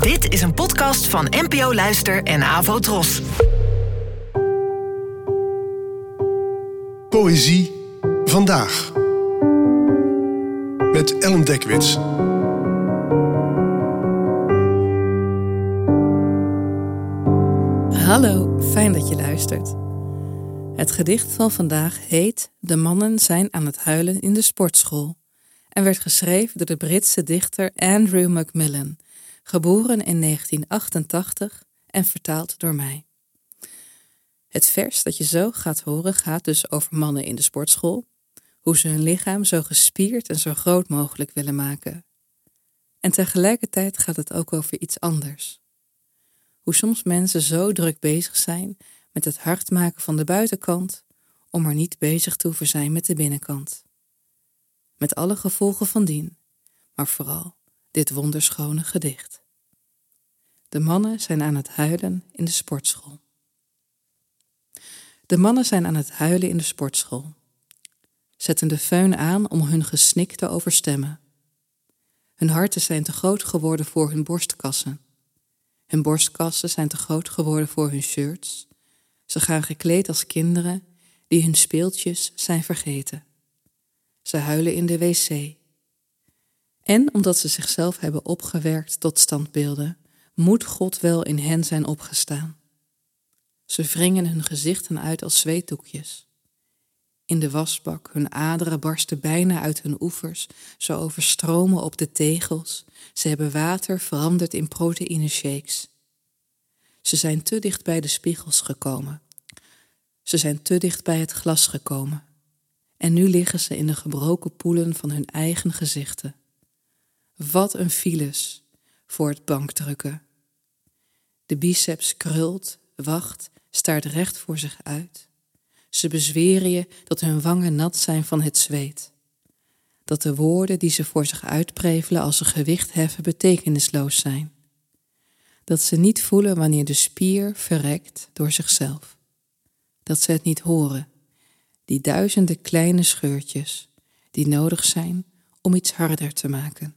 Dit is een podcast van NPO Luister en Avo Tros. Poëzie vandaag. Met Ellen Dekwits. Hallo, fijn dat je luistert. Het gedicht van vandaag heet De mannen zijn aan het huilen in de sportschool en werd geschreven door de Britse dichter Andrew Macmillan, geboren in 1988 en vertaald door mij. Het vers dat je zo gaat horen gaat dus over mannen in de sportschool, hoe ze hun lichaam zo gespierd en zo groot mogelijk willen maken. En tegelijkertijd gaat het ook over iets anders. Hoe soms mensen zo druk bezig zijn met het hard maken van de buitenkant, om er niet bezig te hoeven zijn met de binnenkant. Met alle gevolgen van dien, maar vooral dit wonderschone gedicht. De mannen zijn aan het huilen in de sportschool. De mannen zijn aan het huilen in de sportschool. Zetten de föhn aan om hun gesnik te overstemmen. Hun harten zijn te groot geworden voor hun borstkassen. Hun borstkassen zijn te groot geworden voor hun shirts. Ze gaan gekleed als kinderen die hun speeltjes zijn vergeten. Ze huilen in de wc. En omdat ze zichzelf hebben opgewerkt tot standbeelden, moet God wel in hen zijn opgestaan. Ze wringen hun gezichten uit als zweetdoekjes. In de wasbak, hun aderen barsten bijna uit hun oevers, ze overstromen op de tegels, ze hebben water veranderd in proteïneshakes. Ze zijn te dicht bij de spiegels gekomen. Ze zijn te dicht bij het glas gekomen. En nu liggen ze in de gebroken poelen van hun eigen gezichten. Wat een files voor het bankdrukken. De biceps krult, wacht, staart recht voor zich uit. Ze bezweren je dat hun wangen nat zijn van het zweet. Dat de woorden die ze voor zich uitprevelen als ze gewicht heffen betekenisloos zijn. Dat ze niet voelen wanneer de spier verrekt door zichzelf. Dat ze het niet horen, die duizenden kleine scheurtjes die nodig zijn om iets harder te maken.